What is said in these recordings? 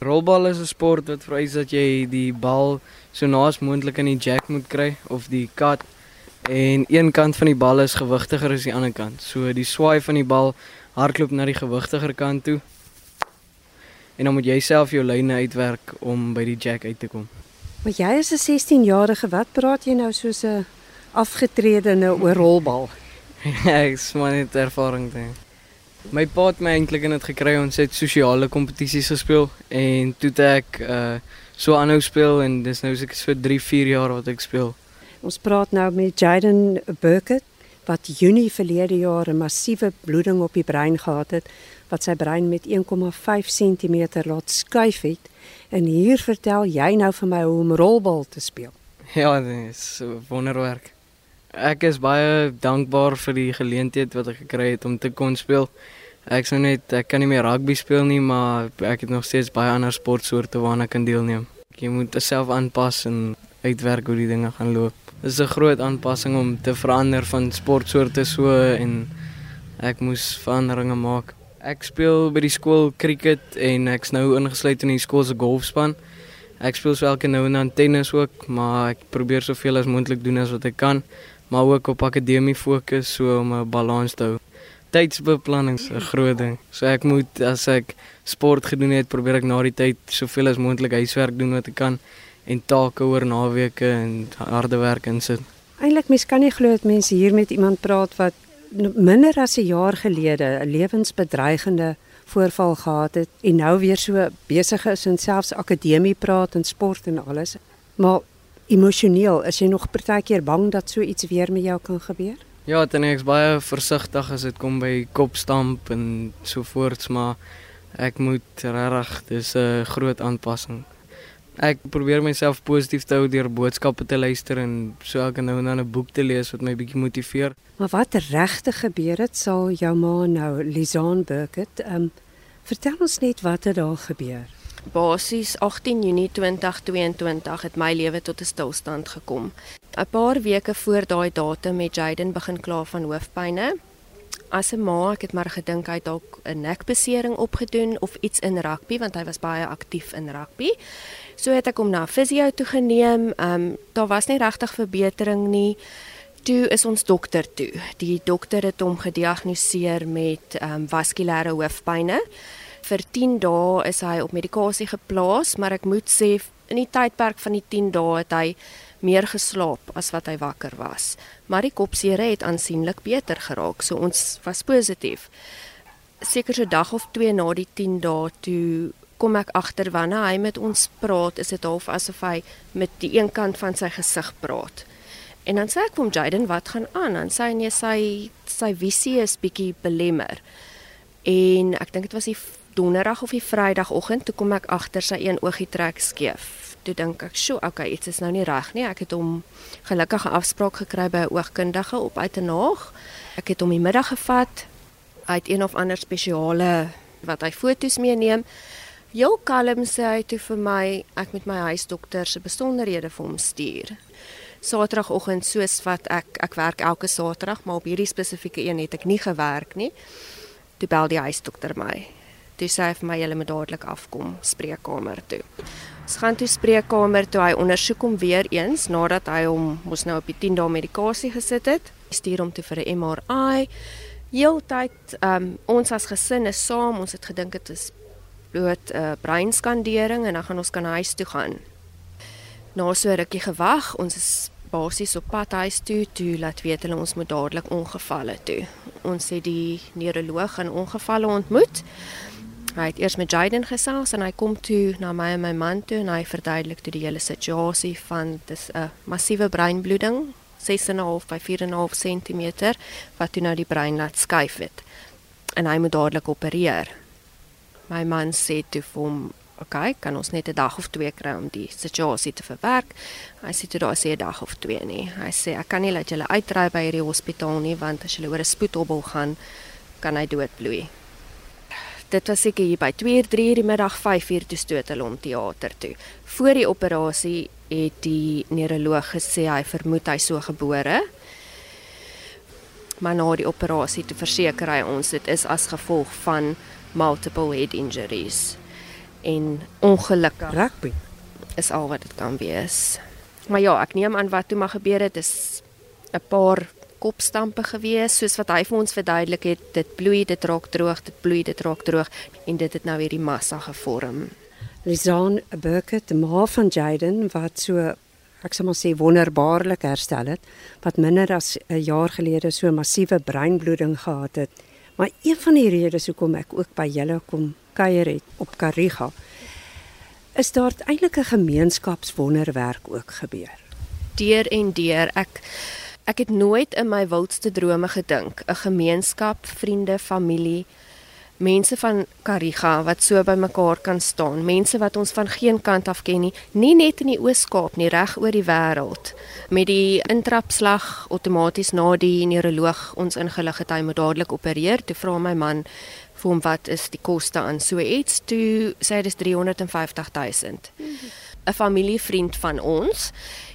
Rolbal is 'n sport wat vereis dat jy die bal so naas moontlik in die jack moet kry of die kat en een kant van die bal is gewigtiger as die ander kant. So die swaai van die bal hardloop na die gewigtiger kant toe. En dan moet jy self jou lyne uitwerk om by die jack uit te kom. Maar jy is 'n 16-jarige, wat praat jy nou soos 'n afgetredene oor rolbal? Ek is maar net ervaring ding. My pa het my eintlik in dit gekry ons het sosiale kompetisies gespeel en toe het ek uh so aanhou speel en dis nou seker so 3, 4 jaar wat ek speel. Ons praat nou met Jaden Burkett wat Junie verlede jaar 'n massiewe bloeding op die brein gehad het wat sy brein met 1,5 cm laat skuif het en hier vertel jy nou vir my hoe om rolbal te speel. Ja, dit is wonderwerk. Ek is baie dankbaar vir die geleentheid wat ek gekry het om te kon speel. Ek sou net ek kan nie meer rugby speel nie, maar ek het nog steeds baie ander sportsoorte waarna ek kan deelneem. Jy moet jouself aanpas en uitwerk hoe die dinge gaan loop. Dit is 'n groot aanpassing om te verander van sportsoorte so en ek moes veranderinge maak. Ek speel by die skool cricket en ek's nou ingesluit in die skool se golfspan. Ek speel so elke nou en dan tennis ook, maar ek probeer soveel as moontlik doen as wat ek kan, maar ook op akademie fokus so om 'n balans te hou. Tydsbeplanning is 'n groot ding. So ek moet as ek sport gedoen het, probeer ek na die tyd soveel as moontlik huiswerk doen wat ek kan en take oor naweke en harde werk insit. Eintlik mens kan nie glo dat mense hier met iemand praat wat minder as 'n jaar gelede 'n lewensbedreigende voorval gehad het en nou weer so besig is en selfs akademie praat en sport en alles. Maar emosioneel, is jy nog partykeer bang dat so iets weer met jou kan gebeur? Ja, dan ek's baie versigtig as dit kom by kopstamp en so voorts, maar ek moet regtig dis 'n groot aanpassing. Ek probeer myself positief te hou deur boodskappe te luister en so elke nou en dan 'n boek te lees wat my bietjie motiveer. Maar wat regtig gebeur het, sal jou ma nou Lizaan Burkett, ehm um, vertel ons net wat het daar gebeur. Basies 18 Junie 2022 het my lewe tot 'n stilstand gekom. 'n Paar weke voor daai datum het Jaden begin kla van hoofpynne. As 'n ma, ek het maar gedink hy het dalk 'n nekbesering opgedoen of iets in rugby want hy was baie aktief in rugby. So het ek hom na fisio toe geneem. Ehm um, daar was nie regtig verbetering nie. Toe is ons dokter toe. Die dokter het hom gediagnoseer met ehm um, vaskulêre hoofpynne vir 10 dae is hy op medikasie geplaas, maar ek moet sê in die tydperk van die 10 dae het hy meer geslaap as wat hy wakker was. Maar die kopseer het aansienlik beter geraak, so ons was positief. Seker so dag of 2 na die 10 dae toe kom ek agter wanneer hy met ons praat, is dit half asof hy met die een kant van sy gesig praat. En dan sê ek vir hom Jaden, wat gaan aan? Dan sê hy nee, sy sy visie is bietjie belemmer. En ek dink dit was die donderdag of die vrydagoggend toe kom ek agter sy een oogie trek skeef. Toe dink ek, "Sjoe, okay, iets is nou nie reg nie." Ek het hom gelukkige afspraak gekry by 'n oogkundige op Uitenaag. Ek het hom die middag gevat. Hy het een of ander spesiale wat hy foto's meeneem. Heel kalm sê hy toe vir my, ek met my huisdokter se besonderhede vir hom stuur. Saterdagoggend soos wat ek ek werk elke Saterdag, maar op hierdie spesifieke een het ek nie gewerk nie. Toe bel die huisdokter my toe sê hy vir my jy moet dadelik afkom spreekkamer toe. Ons gaan toe spreekkamer toe hy ondersoek hom weer eens nadat hy hom mos nou op die 10 dae medikasie gesit het. Stuur hom toe vir 'n MRI. Heeltyd um, ons as gesin is saam, ons het gedink dit is bloot 'n uh, breinskandering en dan gaan ons kan huis toe gaan. Na so rukkie gewag, ons is basies op pad huis toe, toe laat weet hulle ons moet dadelik ongevalle toe. Ons het die neuroloog in ongevalle ontmoet. Hy het eers met Jaden gesels en hy kom toe na my en my man toe en hy verduidelik toe die hele situasie van dis 'n massiewe breinbloeding, 6.5 by 4.5 cm wat toe nou die brein laat skuif het. En hy moet dadelik opereer. My man sê toe vir hom, "Oké, okay, kan ons net 'n dag of twee kry om die situasie te verwerk?" Hy sê toe daar sê 'n dag of twee nie. Hy sê ek kan nie laat julle uitry by hierdie hospitaal nie want as julle oor 'n spoedhobbel gaan, kan hy doodbloei dit was seker hier by 2:00 3:00 die middag 5:00 toe stoot hulle hom teater toe. Voor die operasie het die neuroloog gesê hy vermoed hy so gebore. Maar na die operasie toe verseker hy ons dit is as gevolg van multiple head injuries. en ongelukkig Rugby. is al wat dit kan wees. Maar ja, ek neem aan wat toe maar gebeur het is 'n paar kopstampe gewees soos wat hy vir ons verduidelik het. Dit bloei, dit raak droog, dit bloei, dit raak droog en dit het nou hierdie massa gevorm. Lizaan Burkett, die ma van Jaden wat so ek sal maar sê wonderbaarlik herstel het, wat minder as 'n jaar gelede so massiewe breinbloeding gehad het. Maar een van die redes hoekom ek ook by julle kom kuier het op Kariga is daar eintlik 'n gemeenskapswonderwerk ook gebeur. Deur en deur ek ek het nooit in my wildste drome gedink. 'n gemeenskap, vriende, familie mense van Kariga wat so bymekaar kan staan, mense wat ons van geen kant af ken nie, nie net in die Oos-Kaap nie, reg oor die wêreld. Met die intrapslag outomaties na die neuroloog ons ingelig het hy moet dadelik opereer, toe vra my man vir hom wat is die koste aan so iets, toe sê hy dis 350 000. 'n Familievriend van ons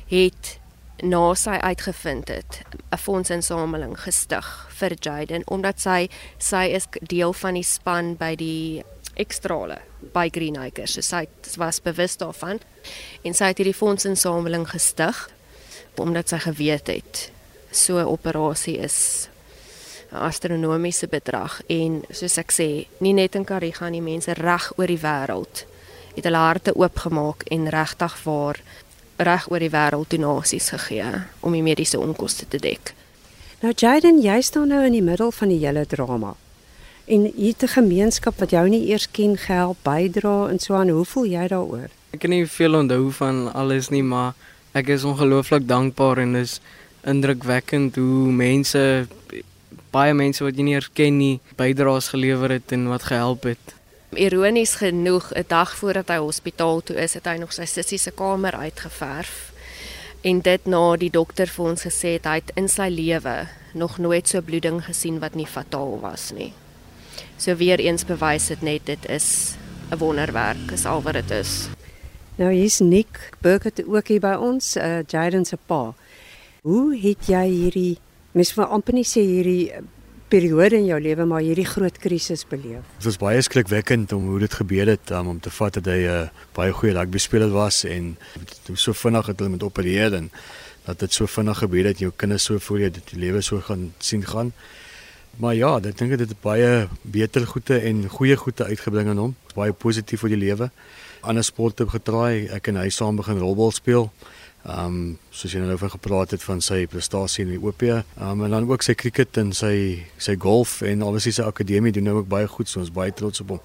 het na sy uitgevind het 'n fondsinsameling gestig vir Jaden omdat sy sy is deel van die span by die ekstrale by Greenacres. So sy was bewus daarvan en sy het hierdie fondsinsameling gestig omdat sy geweet het so 'n operasie is 'n astronomiese bedrag en soos ek sê, nie net in Kariga nie, mense reg oor die wêreld het hulle harte oopgemaak en regtig waar reg oor die wêreld donasies gegee om die mediese onkoste te dek. Nou Jaden, jy staan nou in die middel van die hele drama. En hier te gemeenskap wat jou nie eers ken gehelp bydra en so aan. Hoe voel jy daaroor? Ek kan nie veel onthou van alles nie, maar ek is ongelooflik dankbaar en dis indrukwekkend hoe mense baie mense wat jy nie eers ken nie bydraes gelewer het en wat gehelp het. Ironies genoeg, 'n dag voordat hy hospitaal toe is, het hy nog sy sussie se kamer uitgeverf. En dit na die dokter vir ons gesê het hy het in sy lewe nog nooit so bloeding gesien wat nie fataal was nie. So weer eens bewys dit net dit is 'n wonderwerk, is al wat dit is. Nou hier's Nick Burger ook hier by ons, uh, Jaden se pa. Hoe het jy hierdie mens wil amper nie sê hierdie periode in jou lewe maar hierdie groot krisis beleef? Dit was baie skrikwekkend om hoe dit gebeur het um, om te vat dat hy 'n uh, baie goeie rugby speler was en hoe so vinnig het hulle met opereer en dat dit so vinnig gebeur het jou kinders so voor jou dit lewe so gaan sien gaan. Maar ja, ek dink dit het baie beter goede en goeie goede uitgebring aan hom. Baie positief vir die lewe. Ander sporte getraai, ek en hy saam begin rolbal speel. Ehm um, soos jy nou van gepraat het van sy prestasie in die OP. Ehm um, en dan ook sy cricket en sy sy golf en alles sy akademie doen nou ook baie goed. So ons baie trots op hom.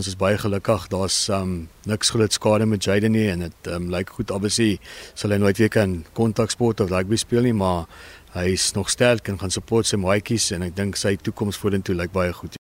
Ons is baie gelukkig. Daar's ehm um, niks groot skade met Jaden nie en dit ehm um, lyk goed. Obviously sal hy nooit weer kan kontaksport of rugby speel nie, maar hy is nog sterk en gaan support sy maatjies en ek dink sy toekoms vorentoe lyk baie goed.